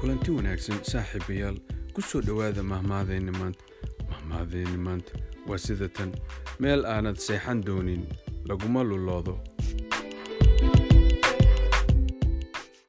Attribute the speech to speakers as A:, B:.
A: kulanti wanaagsan saaxiibayaal ku soo dhowaada mahmaadeenni maanta mahmaadeenni maanta waa sida tan meel aanad seexan doonin laguma luloodo